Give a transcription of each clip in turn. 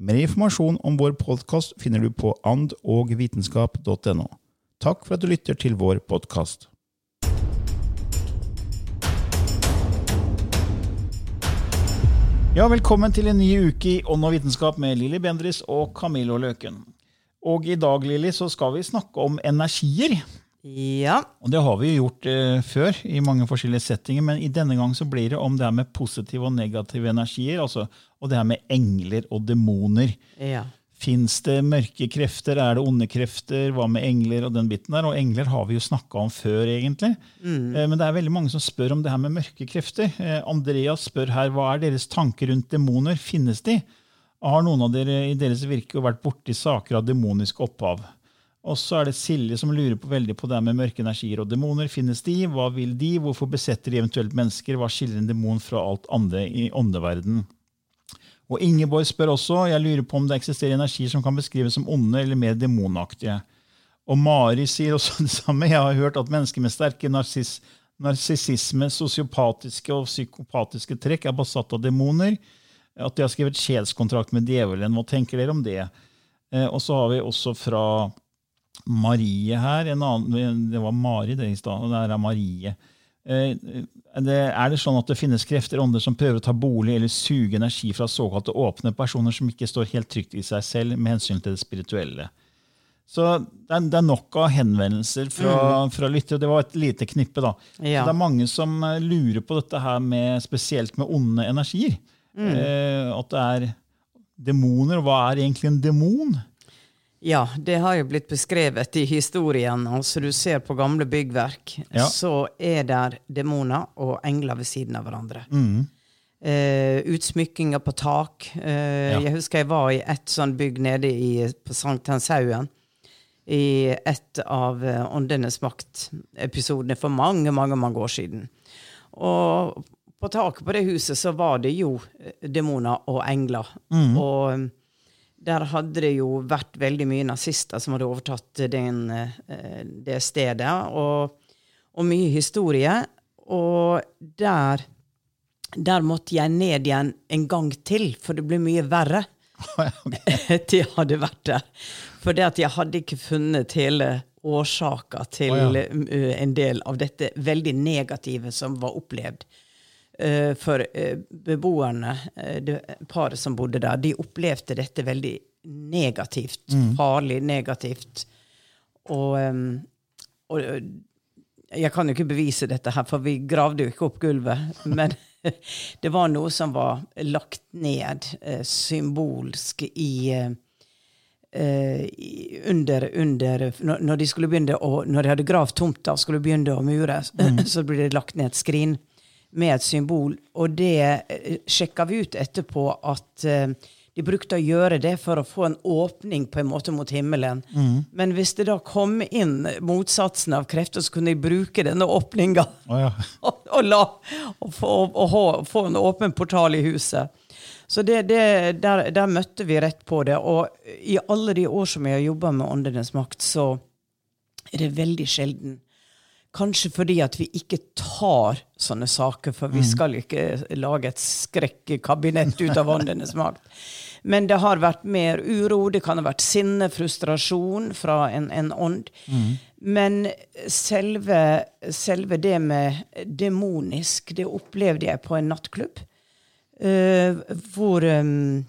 Mer informasjon om vår podkast finner du på andogvitenskap.no. Takk for at du lytter til vår podkast. Ja, velkommen til en ny uke i Ånd og vitenskap med Lilly Bendris og Camillo Løken. Og i dag Lili, så skal vi snakke om energier. Ja. Og det har vi jo gjort eh, før i mange forskjellige settinger, men i denne gang så blir det om det her med positive og negative energier, altså, og det her med engler og demoner. ja. Fins det mørke krefter, er det onde krefter, hva med engler og den biten der? Og engler har vi jo snakka om før, egentlig. Eh, Men det er veldig mange som spør om det her med mørke krefter. Eh, Andreas spør her hva er deres tanker rundt demoner, finnes de? Har noen av dere i deres virke vært borti saker av demonisk opphav? Og så er det Silje som lurer på veldig på det med mørke energier og demoner. Finnes de? Hva vil de? Hvorfor besetter de eventuelt mennesker? Hva skiller en demon fra alt andre i åndeverden? Og Ingeborg spør også jeg lurer på om det eksisterer energier som kan beskrives som onde eller mer demonaktige. Og Mari sier også det samme. Jeg har hørt at mennesker med sterke narsis, narsissisme, sosiopatiske og psykopatiske trekk er besatt av demoner. At de har skrevet sjelskontrakt med djevelen. Hva tenker dere om det? Eh, og så har vi også fra Marie her. En annen, det var Mari det i stad, og det er Marie. Eh, det, er det sånn at det finnes krefter og ånder som prøver å ta bolig eller suge energi fra såkalte åpne personer som ikke står helt trygt i seg selv med hensyn til det spirituelle? Så det er, det er nok av henvendelser fra, fra lyttere. Det var et lite knippe. da. Ja. Så det er mange som eh, lurer på dette her med, spesielt med onde energier. Eh, at det er demoner. Hva er egentlig en demon? Ja, det har jo blitt beskrevet i historien. Altså Du ser på gamle byggverk, Ja. så er der demoner og engler ved siden av hverandre. Mm. Uh, utsmykkinger på tak. Uh, Ja. Jeg husker jeg var i et sånt bygg nede i, på Sankthanshaugen. I et av eh, Åndenes makt-episodene for mange, mange, mange år siden. Og på taket på det huset så var det jo demoner og engler. Og eh, der hadde det jo vært veldig mye nazister som hadde overtatt den, eh, det stedet. Og, og mye historie. Og der, der måtte jeg ned igjen en gang til, for det ble mye verre etter jeg hadde vært der. For det at jeg hadde ikke funnet hele årsaka til oh, ja. eh, en del av dette veldig negative som var opplevd. Eh, for eh, beboerne, eh, det paret som bodde der, de opplevde dette veldig negativt. Farlig negativt. Og, og jeg kan jo ikke bevise dette her, for vi gravde jo ikke opp gulvet. Men det var noe som var lagt ned symbolsk i under, under når, de skulle begynne å, når de hadde gravd tomta og skulle begynne å mure, så ble det lagt ned et skrin med et symbol. Og det eh, sjekka vi ut etterpå at eh, de brukte å gjøre det for å få en åpning på en måte mot himmelen. Men hvis det da kom inn motsatsen av krefter, så kunne de bruke denne åpninga oh, ja. og, og, la, og, få, og, få en åpen portal i huset. Så det, det, der, der møtte vi rett på det. Og i alle de år som jeg har jobba med Åndenes makt, så er det veldig sjelden. Kanskje fordi at vi ikke tar sånne saker, for vi skal ikke lage et skrekkekabinett ut av åndenes makt. Men det har vært mer uro, det kan ha vært sinne, frustrasjon fra en, en ånd. Men selve, selve det med demonisk, det opplevde jeg på en nattklubb. Uh, hvor, um,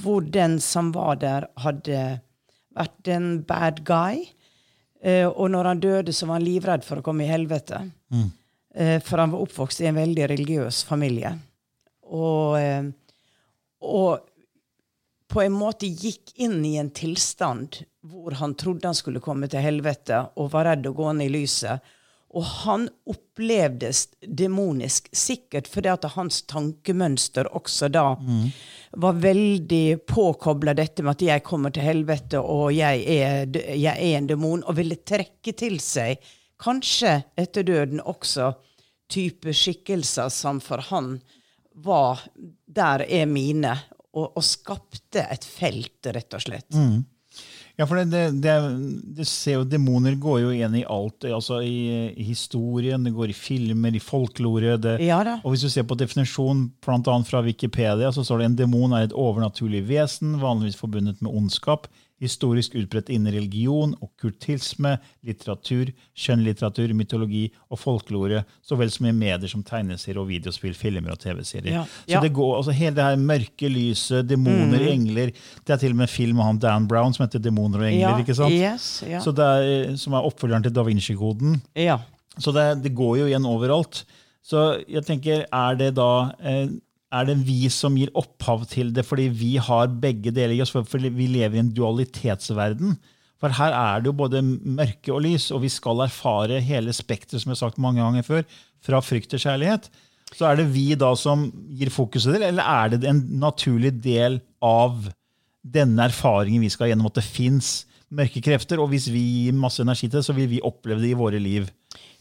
hvor den som var der, hadde vært en bad guy. Eh, og når han døde, så var han livredd for å komme i helvete. Eh, for han var oppvokst i en veldig religiøs familie. Og, eh, og på en måte gikk inn i en tilstand hvor han trodde han skulle komme til helvete, og var redd å gå ned i lyset. Og han opplevdes demonisk, sikkert fordi at hans tankemønster også da var veldig påkobla dette med at jeg kommer til helvete, og jeg er, jeg er en demon, og ville trekke til seg, kanskje etter døden også, type skikkelser som for han var Der er mine, og, og skapte et felt, rett og slett. Ja, for det, det, det, det ser jo, Demoner går jo igjen i alt. altså i, i historien, det går i filmer, i folklore. Det, Ja og Hvis du ser på definisjonen blant annet fra Wikipedia, så står det en demon er et overnaturlig vesen, vanligvis forbundet med ondskap, historisk utbredt innen religion, okkultisme, litteratur, skjønnlitteratur, mytologi og folklore, så vel som i medier som tegneserier og videospill, filmer og TV-serier. Ja. Så Ja. det går, altså Hele det her mørke lyset, demoner, engler Det er til og med en film av han Dan Brown som heter 'Demoner og engler'. Ja, ikke sant? yes, ja. Så det er, som er oppfølgeren til Da Vinci-koden. Ja. Så det, det går jo igjen overalt. Så jeg tenker, er det da eh, er det vi som gir opphav til det fordi vi har begge deler i oss? For vi lever i en dualitetsverden. For her er det jo både mørke og lys, og vi skal erfare hele spekteret, som jeg har sagt mange ganger før, fra frykt til kjærlighet. Så er det vi da som gir fokuset til, eller er det en naturlig del av denne erfaringen vi skal gjennom, at det fins mørke krefter? Og hvis vi gir masse energi til det, så vil vi oppleve det i våre liv.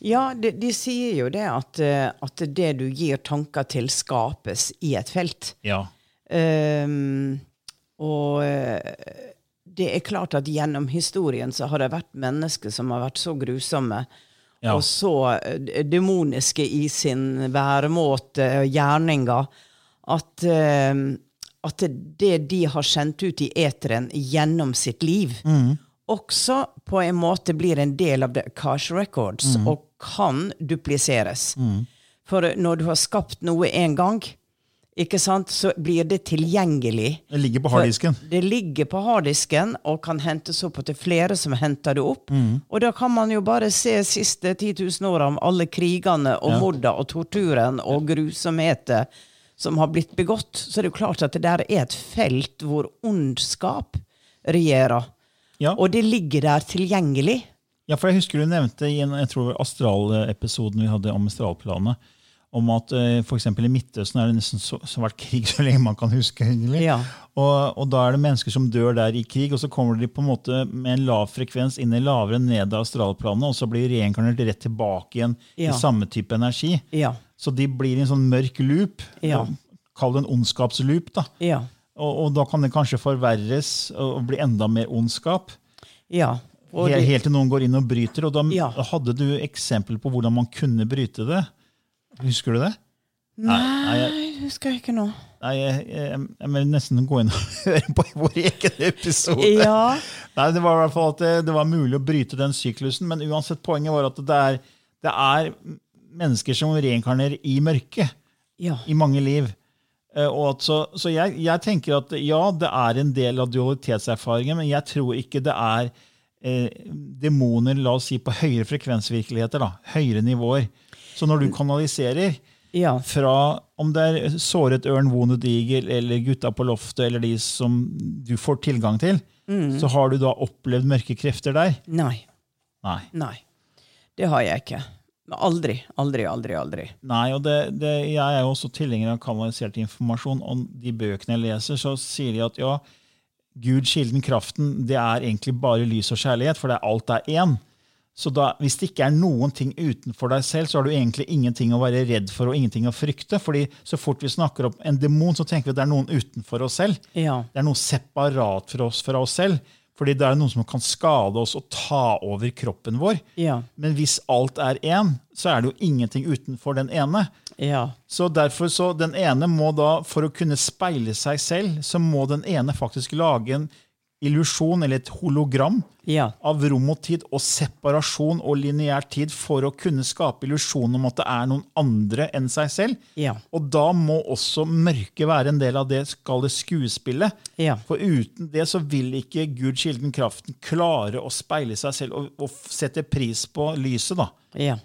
Ja, de, de sier jo det at, eh, at det du gir tanker til, skapes i et felt. Ja. Um, og eh, det er klart at gjennom historien så har det vært mennesker som har vært så grusomme Ja. og så eh, demoniske i sin væremåte og gjerninger at, at det de har sendt ut i eteren gjennom sitt liv, også på en måte blir en del av The Cash Records og kan dupliseres. For når du har skapt noe én gang, ikke sant, så blir det tilgjengelig. Det ligger på harddisken. Det ligger på harddisken og kan hentes opp til flere som henter det opp. Og da kan man jo bare se siste 10 000 åra om alle krigene og Ja. morda og torturen og grusomheter som har blitt begått. Så det er jo klart at det der er et felt hvor ondskap regjerer. Ja. Og det ligger der tilgjengelig. ja, for jeg husker du nevnte i en jeg tror astralepisoden vi hadde om astralplanet, om at uh, for eksempel i Midtøsten er det nesten så, så vært krig så lenge man kan huske. Ja. Og, og da er det mennesker som dør der i krig, og så kommer de på en måte med en lav frekvens inn i lavere ned av astralplanet, og så blir de reinkarnert rett tilbake igjen Ja. i samme type energi. Ja. Så de blir i en sånn mørk loop. Ja. Kall det en ondskapsloop. da. Ja. Og, og da kan det kanskje forverres og bli enda mer ondskap. ja. Helt, helt til noen går inn og bryter. Og da Ja. hadde du eksempel på hvordan man kunne bryte det. Husker du det? Nei, jeg, Nei, husker jeg ikke nå. nei, jeg, jeg, jeg må nesten gå inn og høre på vår egen episode. Ja. Nei, Det var i hvert fall at det, det var mulig å bryte den syklusen, men uansett poenget var at det er, det er mennesker som reinkarnerer i mørket Ja. i mange liv. Eh, Og at så så jeg, jeg tenker at ja, det er en del av dualitetserfaringen, men jeg tror ikke det er eh, demoner la oss si, på høyere frekvensvirkeligheter. da, Høyere nivåer. Så når du kanaliserer Ja. fra om det er såret ørn, wounded eagle eller gutta på loftet, eller de som du får tilgang til, så har du da opplevd mørke krefter der? Nei. Nei. Nei. Det har jeg ikke. Aldri, aldri, aldri. aldri. Nei, og det, det, Jeg er jo også tilhenger av kanalisert informasjon. Om de bøkene jeg leser, så sier de at ja, Gud, kilden, kraften, det er egentlig bare lys og kjærlighet, for det er alt er én. Så da, hvis det ikke er noen ting utenfor deg selv, så har du egentlig ingenting å være redd for og ingenting å frykte. fordi så fort vi snakker om en demon, så tenker vi at det er noen utenfor oss selv. Ja. Det er noe separat fra oss, fra oss selv. Fordi det er noen som kan skade oss og ta over kroppen vår. Ja. Men hvis alt er én, så er det jo ingenting utenfor den ene. Ja. Så derfor så den ene må da, For å kunne speile seg selv, så må den ene faktisk lage en illusjon, eller et hologram, Ja. av rom og tid og separasjon og lineær tid for å kunne skape illusjonen om at det er noen andre enn seg selv. Ja. Og da må også mørket være en del av det skal det skuespillet. Ja. For uten det så vil ikke Gud, kilden, kraften, klare å speile seg selv og, og sette pris på lyset. da. Ja.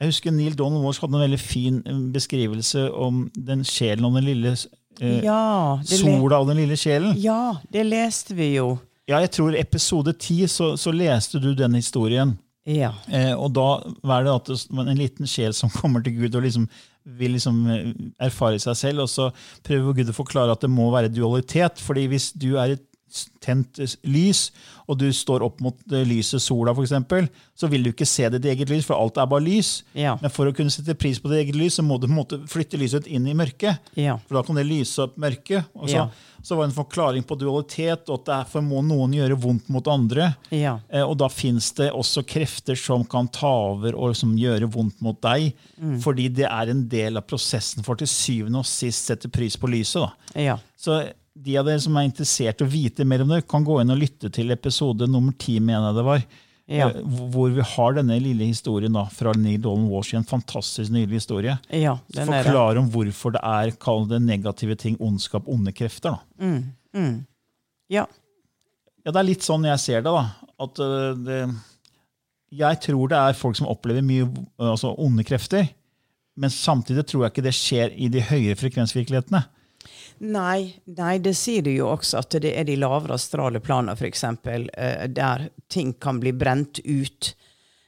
Jeg husker Neil Donald Walsh hadde en veldig fin eh, beskrivelse om den sjelen og den lille eh, Ja, sola og den lille sjelen. ja, det leste vi jo. Ja, jeg tror episode ti så, så leste du den historien. Ja. Eh, og da var det at en liten sjel som kommer til Gud og liksom vil liksom eh, erfare seg selv, og så prøver Gud å forklare at det må være dualitet. fordi hvis du er et tent lys, og du står opp mot eh, lyset sola, eksempel, så vil du ikke se ditt eget lys, for alt er bare lys. Ja. Men for å kunne sette pris på ditt eget lys, så må du på en måte flytte lyset inn i mørket. Ja. For da kan det lyse opp mørket. Og så, Ja. så var det en forklaring på dualitet, og at derfor må noen gjøre vondt mot andre. Ja. Eh, Og da fins det også krefter som kan ta over og som gjøre vondt mot deg. Mm. Fordi det er en del av prosessen for til syvende og sist sette pris på lyset. da. Ja. Så de av dere som er interessert i å vite mer om det, kan gå inn og lytte til episode nummer ti, mener jeg det var. Ja. eh, Hvor vi har denne lille historien da, fra Neil Dolan Walsh, en fantastisk nydelig historie. Ja. Forklarer om hvorfor det er kall det negative ting, ondskap, onde krefter. da. Ja. Ja, det er litt sånn jeg ser det. da. At øh, det, jeg tror det er folk som opplever mye øh, altså onde krefter. Men samtidig tror jeg ikke det skjer i de høyere frekvensvirkelighetene. Nei, nei, det sier du jo også, at det er de lavere astrale planene, f.eks., eh, der ting kan bli brent ut.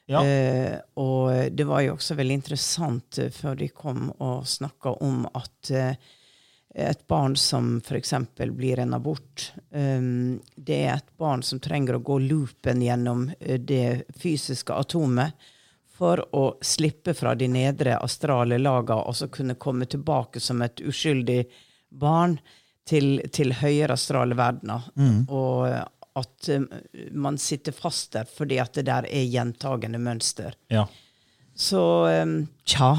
Ja. Eh, og det var jo også veldig interessant eh, før de kom og snakka om at eh, et barn som f.eks. blir en abort, det er et barn som trenger å gå loopen gjennom det fysiske atomet for å slippe fra de nedre astrale laga og så kunne komme tilbake som et uskyldig barn til, til høyere astrale verdener. Og at eh, man sitter fast der fordi at det der er gjentagende mønster. Ja. Så um, tja.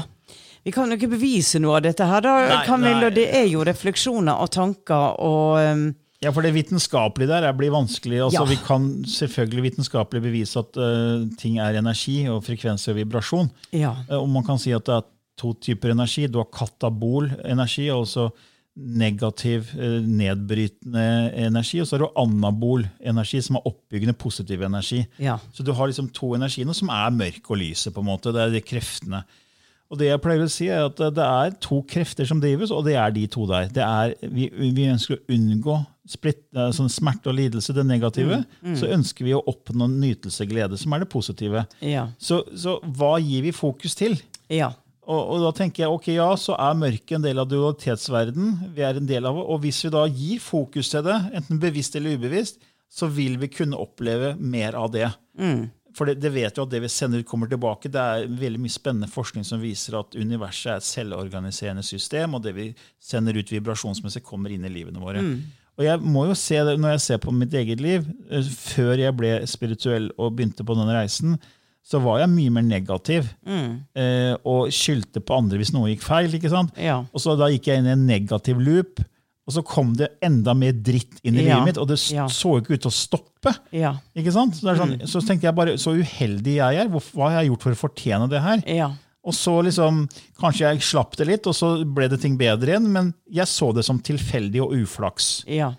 Vi kan jo ikke bevise noe av dette her, da, Nei, Camilla. nei. Det er jo refleksjoner og tanker og um, ja, for det vitenskapelige der er- blir vanskelig. Altså, Ja. Vi kan selvfølgelig vitenskapelig bevise at uh, ting er energi og frekvens og vibrasjon. Ja. Uh, Og man kan si at det er to typer energi. Du har katabol energi, altså negativ, eh, nedbrytende energi. Og så har du anabol energi, som er oppbyggende, positiv energi. Ja. Så du har liksom to energiene som er mørk og lyset. på en måte. Det er de kreftene. Og det jeg pleier å si er at det er to krefter som drives, og det er de to der. Det er, vi, vi ønsker å unngå splitt, eh, sånn smerte og lidelse, det negative. Så ønsker vi å oppnå nytelse og glede, som er det positive. Ja. Så, så hva gir vi fokus til? Ja. Og, og da tenker jeg, ok, ja, så er mørket en del av dualitetsverden. Vi er en del av det, Og hvis vi da gir fokus til det, enten bevisst eller ubevisst, så vil vi kunne oppleve mer av det. For det, det vet jo at det vi sender ut, kommer tilbake. Det er veldig mye spennende forskning som viser at universet er et selvorganiserende system, og det vi sender ut vibrasjonsmessig, kommer inn i livene våre. Og jeg må jo se det når jeg ser på mitt eget liv. eh, Før jeg ble spirituell og begynte på denne reisen, så var jeg mye mer negativ. Eh, og skyldte på andre hvis noe gikk feil. ikke sant? Ja. Og så Da gikk jeg inn i en negativ loop, og så kom det enda mer dritt inn i Ja. livet mitt. Og det Ja. så ikke ut til å stoppe. Ja. ikke sant? Så, sånn, så tenkte jeg bare, så uheldig jeg er. Hvor, hva har jeg gjort for å fortjene det her? Ja. Og så liksom, Kanskje jeg slapp det litt, og så ble det ting bedre igjen. Men jeg så det som tilfeldig og uflaks. Ja.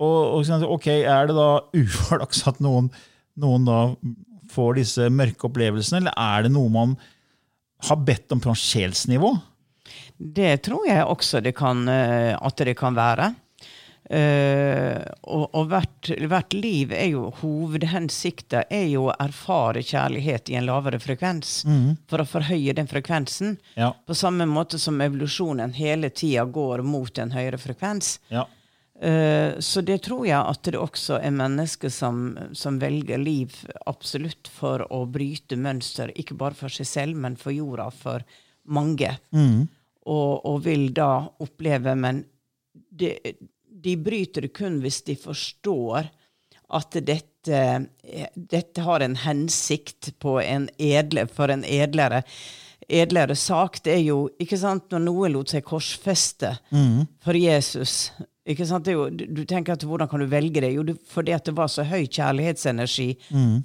Og, og så ok, Er det da uflaks at noen, noen da får disse mørke opplevelsene, eller er det noe man har bedt om på sjelsnivå? Det tror jeg også det kan, eh, at det kan være. Uh, og og hvert, hvert liv er jo Hovedhensikten er jo å erfare kjærlighet i en lavere frekvens. For å forhøye den frekvensen. Ja. På samme måte som evolusjonen hele tida går mot en høyere frekvens. Ja. Eh, så det tror jeg at det også er mennesker som, som velger liv absolutt for å bryte mønster, ikke bare for seg selv, men for jorda, for mange. Og, og vil da oppleve Men de, de bryter det kun hvis de forstår at dette, dette har en hensikt på en edle, for en edlere, edlere sak. Det er jo ikke sant, Når noen lot seg korsfeste for Jesus ikke sant? Jo, du, du tenker at Hvordan kan du velge det? Jo, du, fordi at det var så høy kjærlighetsenergi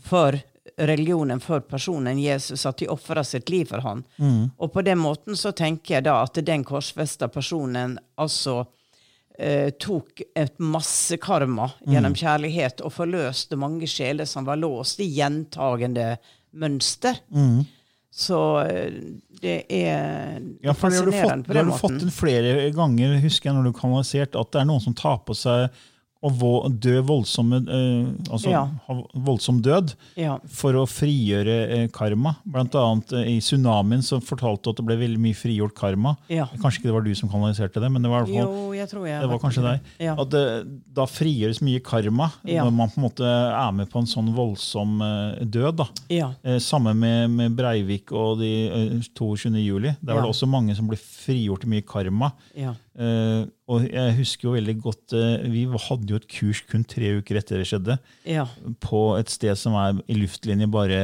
for religionen, for personen Jesus, at de ofra sitt liv for han. Og på den måten så tenker jeg da at den korsfesta personen altså eh, tok et masse karma gjennom kjærlighet og forløste mange sjeler som var låst i gjentagende mønster. Så eh, det er Ja, for det fascinerende fått, på det har den du fått måten. inn flere ganger, husker jeg, når du kanalisert, at det er noen som tar på seg vo- dø voldsomme, eh, altså Ja. ha voldsom død Ja. for å frigjøre eh, karma. Blant annet eh, i tsunamien så fortalte du at det ble veldig mye frigjort karma. Ja. Kanskje ikke det var du som kanaliserte det, men det var, Jo, jeg tror jeg det var kanskje deg. Ja. At det, da frigjøres mye karma når man på en måte er med på en sånn voldsom død. da. Ja. Eh, Samme med, med Breivik og de eh, 22. juli. Der var det også mange som ble frigjort mye karma. Eh, og jeg husker jo veldig godt uh, Vi hadde jo et kurs kun tre uker etter det skjedde, Ja. på et sted som er i luftlinje bare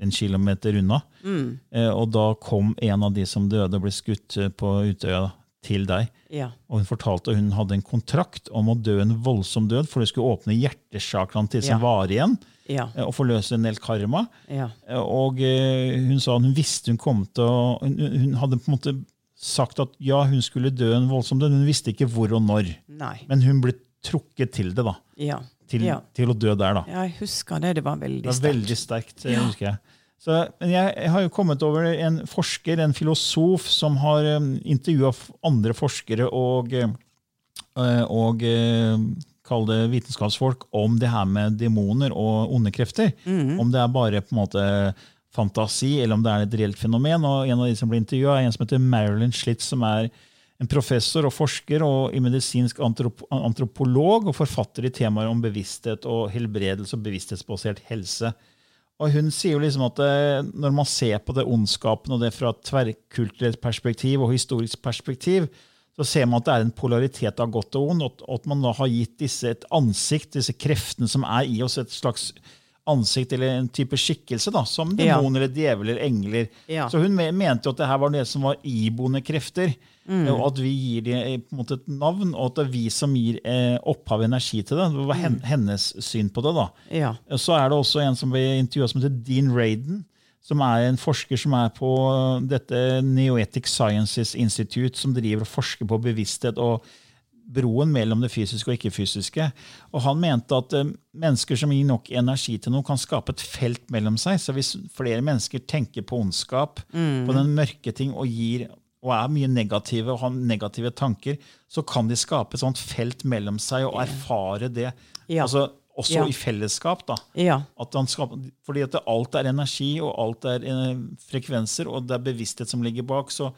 en kilometer unna. Mm. Uh, og da kom en av de som døde og ble skutt på Utøya, til deg. Ja. Og hun fortalte at hun hadde en kontrakt om å dø en voldsom død, for det skulle åpne hjertesakraen til som Ja. var igjen, Ja. og forløse en del karma. Ja. Og hun sa hun visste hun kom til å Hun, hun hadde på en måte sagt at ja, hun skulle dø en voldsom død, hun visste ikke hvor og når. Nei. Men hun ble trukket til det, da. Ja. Til, ja. til å dø der, da. ja, jeg husker det. Det var veldig Det var sterkt. veldig sterkt, ja. husker jeg. Så, men jeg, har jo kommet over en forsker, en filosof, som har um, intervjua andre forskere og, eh, og eh, kall det vitenskapsfolk om det her med demoner og onde krefter. Om det er bare på en måte fantasi, eller om det er et reelt fenomen. Og En av de som ble intervjua, er en som heter Marilyn Schlitz, som er en professor og forsker og i medisinsk antrop antropolog og forfatter i temaer om bevissthet og helbredelse og bevissthetsbasert helse. Og Hun sier jo liksom at det, når man ser på det ondskapen og det fra et tverrkulturelt perspektiv og historisk perspektiv, så ser man at det er en polaritet av godt og ondt, og at man da har gitt disse et ansikt, disse kreftene som er i oss, et slags ansikt eller en type skikkelse, da, som Ja. demon eller djeveler, engler. Ja. Så hun mente jo at det her var det som var iboende krefter, og at vi gir det eh, på en måte et navn, og at det er vi som gir eh, opphav energi til det. Det var hen, hennes syn på det. da. Ja. Så er det også en som ble intervjua som heter Dean Raden, som er en forsker som er på dette Neoetic Sciences Institute, som driver og forsker på bevissthet og broen mellom det fysiske og ikke-fysiske. Og Han mente at eh, mennesker som gir nok energi til noe, kan skape et felt mellom seg. Så hvis flere mennesker tenker på ondskap, på den mørke ting, og gir og er mye negative og har negative tanker, så kan de skape et sånt felt mellom seg og erfare det. Ja. Altså, også Ja. i fellesskap. da. Ja. At han skaper, fordi at alt er energi, og alt er eh, frekvenser, og det er bevissthet som ligger bak. Så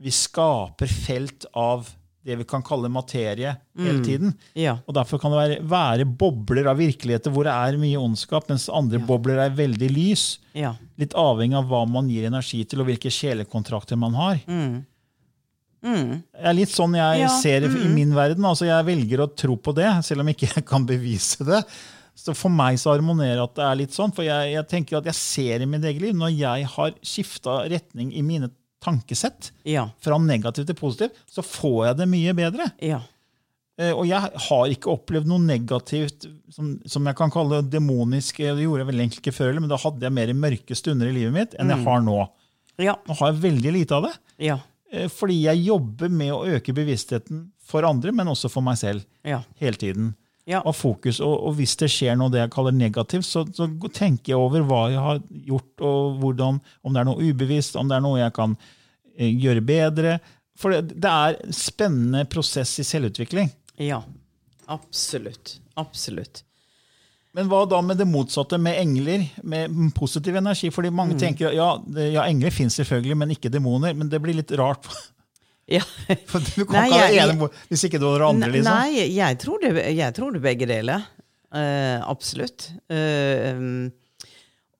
vi skaper felt av det vi kan kalle materie hele tiden. Ja. Og Derfor kan det være, være bobler av virkeligheter hvor det er mye ondskap, mens andre bobler er veldig lys. Ja. Litt avhengig av hva man gir energi til, og hvilke sjelekontrakter man har. Det er litt sånn jeg Ja, ser det i min verden. altså Jeg velger å tro på det, selv om ikke jeg kan bevise det. Så For meg så harmonerer at det er litt sånn, for jeg, jeg tenker at jeg ser i mitt eget liv, når jeg har skifta retning i mine tankesett, Ja. fra negativt til positivt, så får jeg det mye bedre. Ja. Eh, Og jeg har ikke opplevd noe negativt som, som jeg kan kalle demonisk. Det gjorde jeg veldig egentlig ikke før, men da hadde jeg mer mørke stunder i livet mitt enn jeg har nå. Ja. Nå har jeg veldig lite av det. Ja. Eh, Fordi jeg jobber med å øke bevisstheten for andre, men også for meg selv. Ja. Hele tiden. Ja. Og fokus. Og, og hvis det skjer noe det jeg kaller negativt, så, så tenker jeg over hva jeg har gjort, og hvordan, om det er noe ubevisst, om det er noe jeg kan eh, gjøre bedre. For det, det er en spennende prosess i selvutvikling. Ja. Absolutt. Absolutt. Men hva da med det motsatte, med engler, med positiv energi? Fordi mange tenker ja, det, ja engler finnes selvfølgelig, men ikke demoner. Men det blir litt rart. Ja. For du kan ikke ha det ene hvis ikke du har det andre. Nei, liksom. Nei, jeg tror det, jeg tror det begge deler. Uh, absolutt. Um,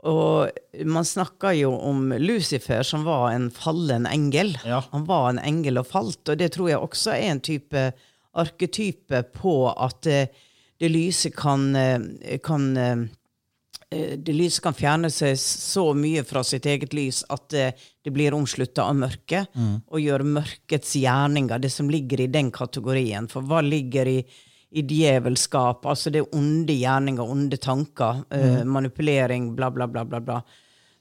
og man snakker jo om Lucifer, som var en fallen engel. Ja. Han var en engel og falt, og det tror jeg også er en type arketype på at det, det lyse kan, kan det lyset kan fjerne seg så mye fra sitt eget lys at eh, det blir omslutta av mørket, og gjør mørkets gjerninger, det som ligger i den kategorien. For hva ligger i, i djevelskap? Altså det er onde gjerninger, onde tanker, eh, manipulering, bla, bla, bla, bla. bla.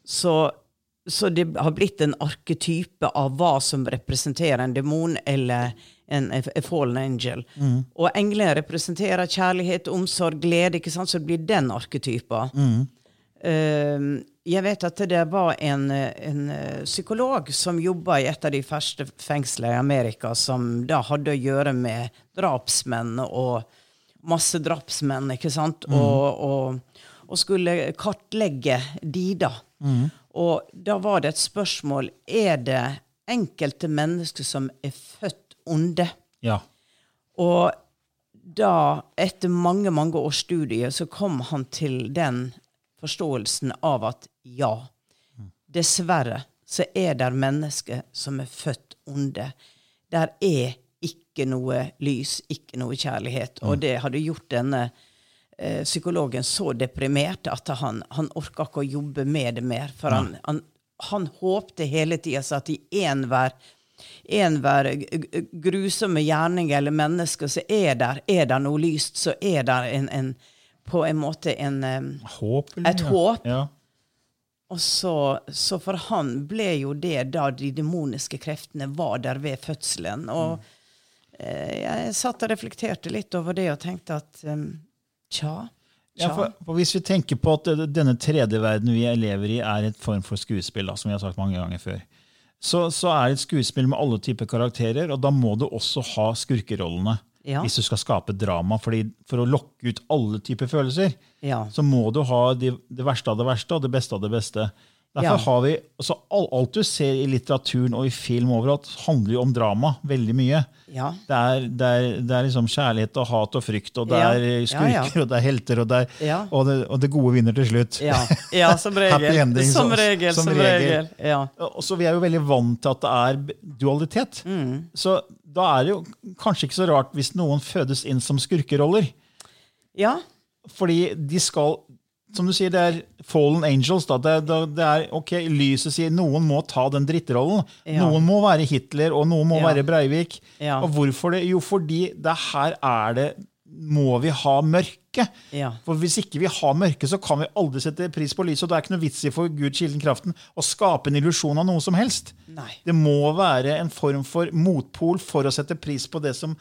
Så, så det har blitt en arketype av hva som representerer en demon eller en, en fallen angel. Og englene representerer kjærlighet, omsorg, glede, ikke sant? så det blir den arketypen. Uh, jeg vet at det var en, en eh, psykolog som jobba i et av de første fengslene i Amerika, som da hadde å gjøre med drapsmenn og masse drapsmenn, ikke sant? Og, og, og skulle kartlegge de, da. Og da var det et spørsmål er det enkelte mennesker som er født onde. Ja. Og da, etter mange, mange års studier, så kom han til den forståelsen av at ja, dessverre så er det mennesker som er født onde. Der er ikke noe lys, ikke noe kjærlighet. Og det hadde gjort denne eh, psykologen så deprimert at han, han orka ikke å jobbe med det mer. For han, han, han håpte hele tida at i enhver enhver grusomme gjerning eller menneske, så er der, er der noe lyst, så er der en, en på en måte en Håp? Et håp. Ja. Og så, så for han ble jo det da de demoniske kreftene var der ved fødselen. Og eh, jeg satt og reflekterte litt over det og tenkte at um, tja, Ja, for, for Hvis vi tenker på at denne tredje verden vi lever i, er et form for skuespill, da, som vi har sagt mange ganger før, så, så er det et skuespill med alle typer karakterer, og da må du også ha skurkerollene. Ja. Hvis du skal skape drama. Fordi For å lokke ut alle typer følelser, Ja. så må du ha de, det verste av det verste og det beste av det beste. Derfor Ja. har vi, altså Alt du ser i litteraturen og i film overalt, handler jo om drama veldig mye. Ja. Det er, det, er, det er liksom kjærlighet og hat og frykt, og det Ja. er skurker, og det er helter, og det, er, og det, og det gode vinner til slutt. Ja, ja som regel. Ending, som regel, som som, regel. regel. Ja. Og så Vi er jo veldig vant til at det er dualitet. Mm. Så da er det jo kanskje ikke så rart hvis noen fødes inn som skurkeroller. ja. Fordi de skal Som du sier, det er fallen angels. Da. Det, det, det er, ok, Lyset sier noen må ta den drittrollen. Ja. Noen må være Hitler, og noen må Ja. være Breivik. Ja. Og hvorfor det? Jo, fordi det her er det Må vi ha mørke? Ja. For Hvis ikke vi har mørke, så kan vi aldri sette pris på lyset. Og det er ikke noe vits i for Gud, kilden, kraften, å skape en illusjon av noe som helst. Nei. Det må være en form for motpol for å sette pris på det som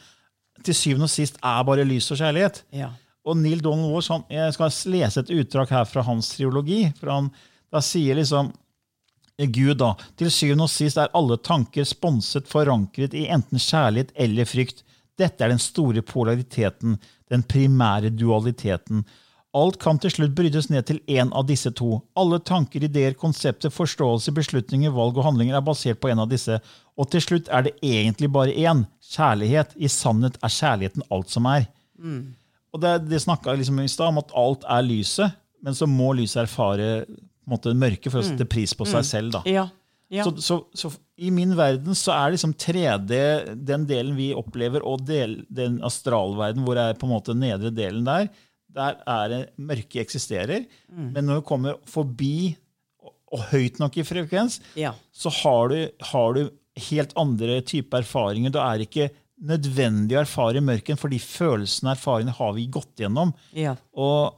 til syvende og sist er bare lys og kjærlighet. Ja. Og Neil han, Jeg skal lese et utdrag her fra hans triologi. for han Da sier liksom Gud, da. Til syvende og sist er alle tanker sponset forankret i enten kjærlighet eller frykt. Dette er den store polariteten, den primære dualiteten. Alt kan til slutt brytes ned til én av disse to. Alle tanker, ideer, konsepter, forståelse, beslutninger, valg og handlinger er basert på en av disse. Og til slutt er det egentlig bare én. Kjærlighet. I sannhet er kjærligheten alt som er. Og det, det snakka liksom i stad om at alt er lyset, men så må lyset erfare måte, mørket for å sette pris på seg selv. da. Ja. ja. Så, så, så i min verden så er liksom 3D den delen vi opplever, og del, den astralverden hvor det er på en måte nedre delen der, der er det mørket eksisterer. Men når du kommer forbi og, og høyt nok i frekvens, ja. så har du, har du helt andre typer erfaringer. Da er ikke nødvendig å erfare mørken, fordi følelsene og erfaringene har vi gått gjennom. Ja. Og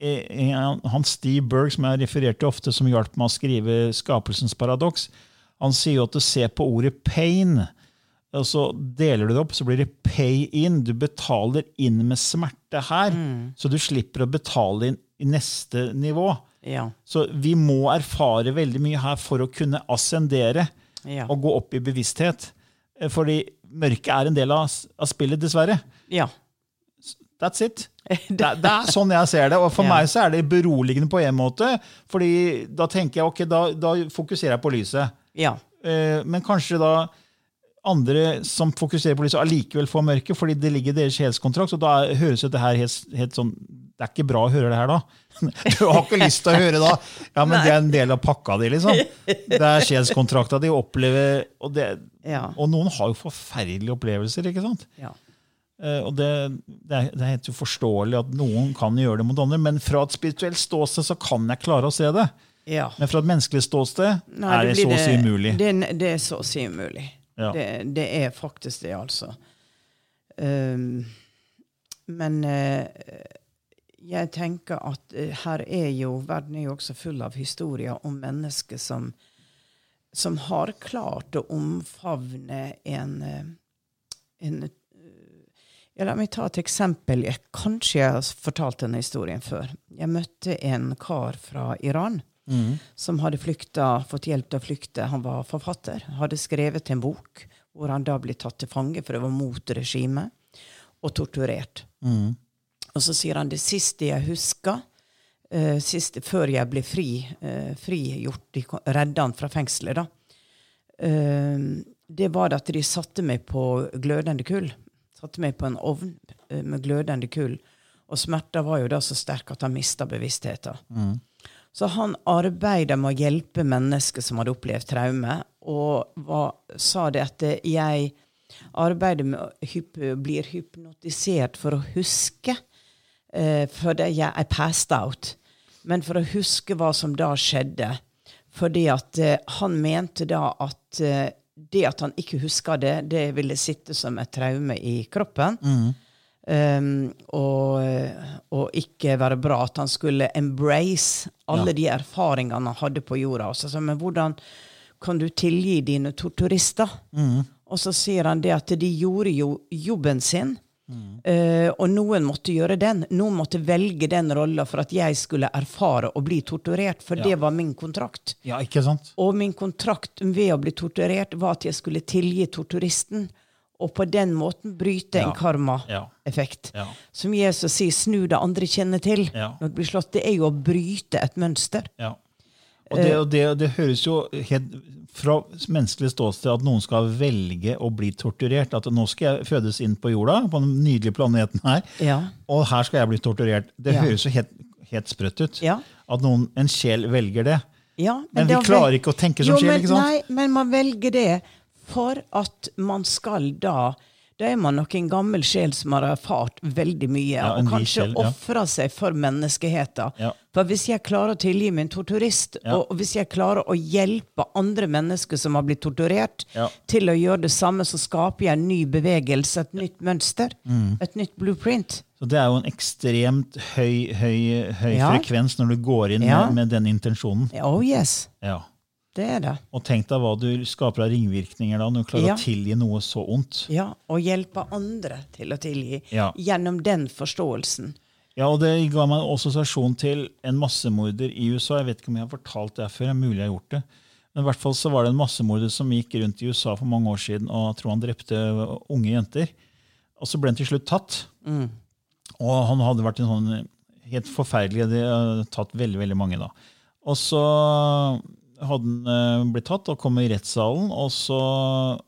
eh, han han Steve Berg, som jeg refererte ofte, som hjalp meg å skrive 'Skapelsens paradoks', han sier jo at du ser på ordet 'pain', og så deler du det opp, så blir det 'pay in'. Du betaler inn med smerte her, så du slipper å betale inn i neste nivå. Ja. Så vi må erfare veldig mye her for å kunne ascendere Ja. og gå opp i bevissthet. Eh, Fordi mørket er en del av, av spillet, dessverre. ja. That's it. Det, det er sånn jeg ser det. Og for Ja. meg så er det beroligende på en måte. fordi da tenker jeg ok, da, da fokuserer jeg på lyset. Ja. Eh, men kanskje da andre som fokuserer på lyset, allikevel får mørket, fordi det ligger i deres sjelskontrakt. Så da høres dette her helt, helt sånn Det er ikke bra å høre det her da. Du har ikke lyst til å høre da. Ja, men det er en del av pakka di, liksom. Det er sjelskontrakta di å oppleve og, det, Ja. og noen har jo forferdelige opplevelser, ikke sant? ja. Eh, og det, det, er, det er helt uforståelig at noen kan gjøre det mot andre, men fra et spirituelt ståsted så kan jeg klare å se det. Ja. Men fra et menneskelig ståsted Nei, er det, så å si umulig. Det, er så å si umulig. Ja. Det, det er faktisk det, altså. Um, men eh, jeg tenker at eh, her er jo Verden er jo også full av historier om mennesker som, som har klart å omfavne en, eh, en eh, ja, La meg ta et eksempel. Jeg, kanskje jeg har fortalt denne historien før. Jeg møtte en kar fra Iran som hadde flykta, fått hjelp til å flykte. Han var forfatter. Hadde skrevet en bok hvor han da ble tatt til fange, for det var mot regimet, og torturert. Og så sier han det siste jeg husker, uh, siste, før jeg ble fri, uh, frigjort, de redda han fra fengselet, da, uh, det var at de satte meg på glødende kull. Satte meg på en ovn med glødende kull. Og smerta var jo da så sterk at han mista bevisstheten. Så han arbeida med å hjelpe mennesker som hadde opplevd traume, og var, sa det at jeg arbeider med å blir hypnotisert for å huske, eh, fordi jeg er passed out. Men for å huske hva som da skjedde. Fordi at eh, han mente da at eh, det at han ikke huska det, det ville sitte som et traume i kroppen. Um, og, og ikke være bra. At han skulle embrace alle de erfaringene han hadde på jorda. Og så sa men hvordan kan du tilgi dine torturister? Og så sier han det at de gjorde jo jobben sin. Eh, og noen måtte gjøre den. Noen måtte velge den rolla for at jeg skulle erfare å bli torturert. For det var min kontrakt. Ja, ikke sant? Og min kontrakt ved å bli torturert var at jeg skulle tilgi torturisten. Og på den måten bryte en Ja. karmaeffekt. Ja. Som Jesus sier, snu det andre kjenner til. Ja. Når du blir slått, Det er jo å bryte et mønster. Ja. Og det, og det, det høres jo helt fra menneskelig ståsted at noen skal velge å bli torturert. At nå skal jeg fødes inn på jorda, på den nydelige planeten her, Ja. og her skal jeg bli torturert. Det Ja. høres jo helt, helt sprøtt ut. Ja. At noen, en sjel velger det. Ja, Men vi klarer ikke å tenke som jo, sjel, ikke sant? Nei, men man velger det for at man skal da Da er man nok en gammel sjel som har erfart veldig mye, Ja, og kanskje ja. ofra seg for menneskeheten. Ja. For hvis jeg klarer å tilgi min torturist, Ja. og hvis jeg klarer å hjelpe andre mennesker som har blitt torturert, til å gjøre det samme, så skaper jeg en ny bevegelse, et nytt mønster, Mm. et nytt blueprint. Så det er jo en ekstremt høy, høy, høy frekvens når du går inn med, med den intensjonen. Oh yes, Ja. Det er det. Og tenk deg hva du skaper av ringvirkninger da, når du klarer Ja. å tilgi noe så ondt. Ja, og hjelpe andre til å tilgi Ja. gjennom den forståelsen. Ja, og Det ga meg en assosiasjon til en massemorder i USA. Jeg vet ikke om jeg har fortalt det før. mulig jeg har gjort det. Men i hvert fall så var det en massemorder som gikk rundt i USA for mange år siden og jeg tror han drepte unge jenter. Og så ble han til slutt tatt. Og han hadde vært en sånn helt forferdelig Det hadde tatt veldig veldig mange da. Og så hadde han eh, blitt tatt og kom i rettssalen, og så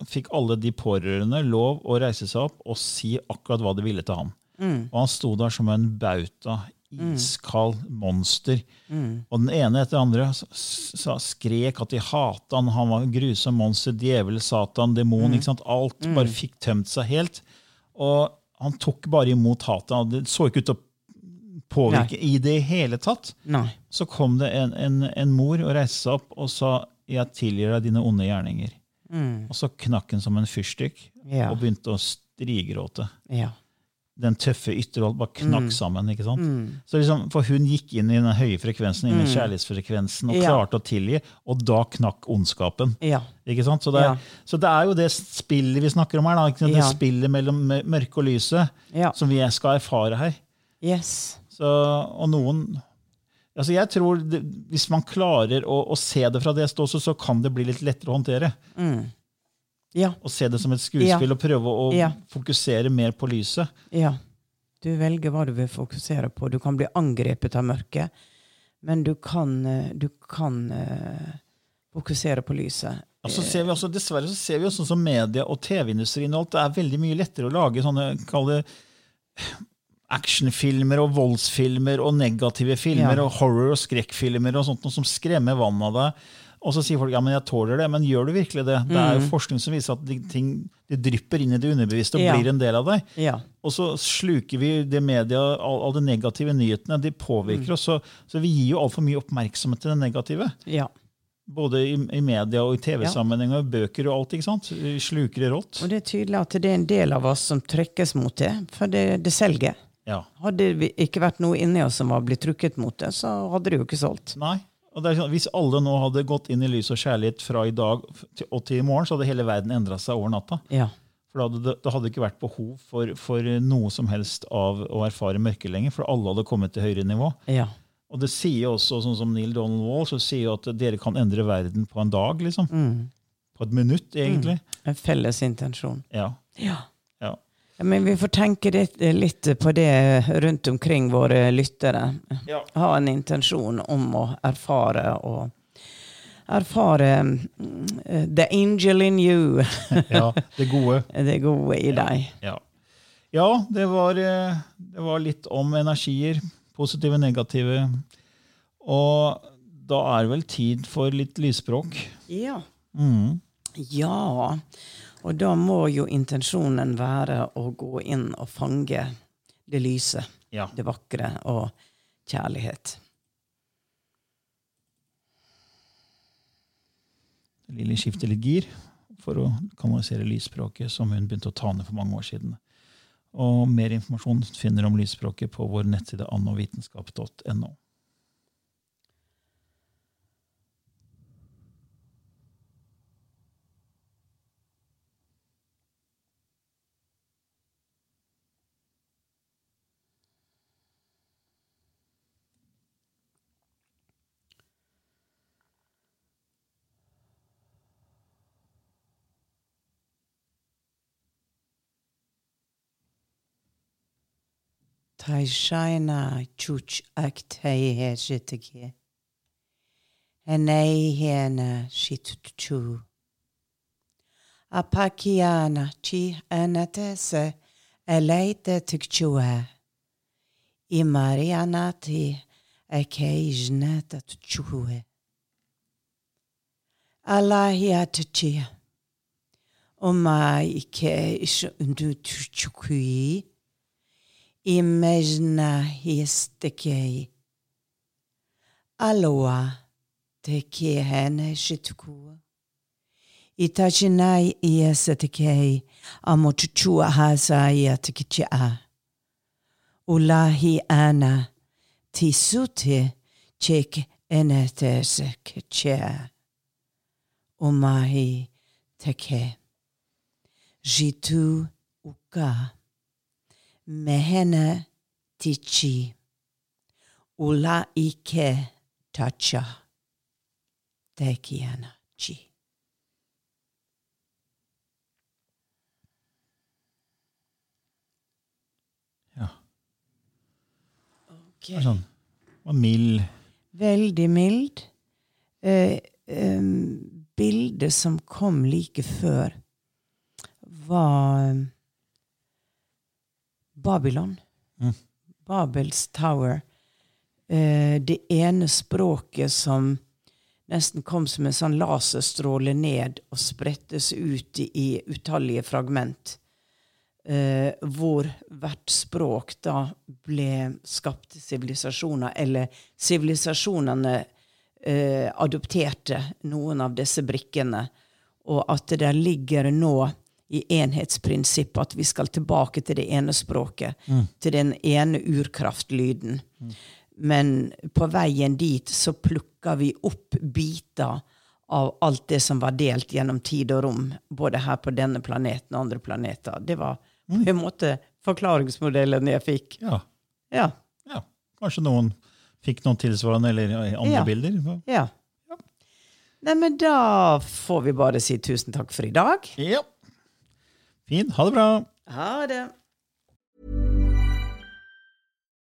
fikk alle de pårørende lov å reise seg opp og si akkurat hva de ville til ham. Og han sto der som en bauta, iskald monster. Og den ene etter den andre sa, skrek at de hata han, han var en grusom monster, djevel, satan, demon. ikke sant? Alt bare fikk tømt seg helt. Og han tok bare imot hatet. Det så ikke ut til å påvirke i det hele tatt. Nei. Så kom det en, en, en mor og reiste seg opp og sa 'Jeg tilgir deg dine onde gjerninger'. Og så knakk hun som en fyrstikk Ja. og begynte å strigråte. Ja. Den tøffe ytterhold bare knakk Mm. sammen. ikke sant? Så liksom, For hun gikk inn i den høye frekvensen, inn i kjærlighetsfrekvensen, og Mm. Ja. klarte å tilgi, og da knakk ondskapen. Ja. Ikke sant? Så det, er, så det er jo det spillet vi snakker om her. Da. Det spillet mellom mør- mørket og lyset som vi skal erfare her. Yes. Så, og noen altså Jeg tror det, Hvis man klarer å, å se det fra det ståstedet, så kan det bli litt lettere å håndtere. Ja. Å se det som et skuespill Ja. og prøve å Ja. fokusere mer på lyset. Ja. Du velger hva du vil fokusere på. Du kan bli angrepet av mørket, men du kan, eh, du kan uh, fokusere på lyset. Altså ser vi også, Dessverre så ser vi også som media og TV-industrien og alt, det er veldig mye lettere å lage sånne kall det, actionfilmer og voldsfilmer og negative filmer Ja. og horror- og skrekkfilmer og sånt som skremmer vannet av deg. Og så sier folk ja, men jeg tåler det, men gjør du virkelig det? Det er jo forskning som viser at de, ting de drypper inn i det underbevisste og Ja. blir en del av deg. Ja. Og så sluker vi det media, all, all de negative nyhetene. De påvirker oss, så, så vi gir jo altfor mye oppmerksomhet til det negative. ja. Både i, i media og i TV-sammenheng og i bøker og alt. ikke sant? Vi sluker det rått. Og det er tydelig at det er en del av oss som trekkes mot det, for det, det selger. Ja. Hadde det ikke vært noe inni oss som var blitt trukket mot det, så hadde det jo ikke solgt. Nei. Og er sånn, hvis alle nå hadde gått inn i lys og kjærlighet fra i dag til, og til i morgen, så hadde hele verden endra seg over natta. Ja. For da hadde det da hadde ikke vært behov for, for noe som helst av å erfare mørke lenger, for alle hadde kommet til høyere nivå. ja. Og det sier også, sånn som Neil Donald Wall, så sier jo at dere kan endre verden på en dag. liksom. På et minutt, egentlig. En felles intensjon. Ja. Ja. Ja. Men vi får tenke litt, på det rundt omkring våre lyttere. Ja. Ha en intensjon om å erfare og Erfare mm, the angel in you. ja. Det gode. det gode i deg. Ja, ja det, var, eh, det var litt om energier. Positive, negative. Og da er det vel tid for litt lysspråk. Ja. Mm. Ja. Og da må jo intensjonen være å gå inn og fange det lyse, Ja. det vakre og kjærlighet. Lilly skifter litt gir for å kanalisere lysspråket, som hun begynte å ta ned for mange år siden. Og mer informasjon finner du om lysspråket på vår nettside annovitenskap.no. Taishaina chuch aktai he jitagi. Enei hena shituchu. Apakiana chi anatese eleite tukchua. I marianati ekeijneta tuchue. Allahiatachi. Oma ike ish undu tuchukui. Imagina histekei. Aloa te ke hene shitukua. Itachinai iasetekei amochuchua hasa iatekicha. Ulahi ana tisute chek enetese keche. Umahi teke. Jitu uka. Mehena tichi. Ula ike tacha. Tekiana chi. Ja. Det er sånn. Og mild. Veldig mild. Eh, um, bildet som kom like før, var Babylon. Mm. Babels Tower. Eh, det ene språket som nesten kom som en sånn laserstråle ned og spredtes ut i, utallige fragment. Eh, hvor hvert språk da ble skapt sivilisasjoner, eller sivilisasjonene eh, adopterte noen av disse brikkene, og at det der ligger nå i enhetsprinsippet at vi skal tilbake til det ene språket, til den ene urkraftlyden. Men på veien dit så plukka vi opp biter av alt det som var delt gjennom tid og rom, både her på denne planeten og andre planeter. Det var på en måte forklaringsmodellen jeg fikk. Ja. Ja. ja. Kanskje noen fikk noen tilsvarende eller andre Ja. bilder. ja. Nei, men da får vi bare si tusen takk for i dag. Ja. Fint. Ha det bra. Ha det.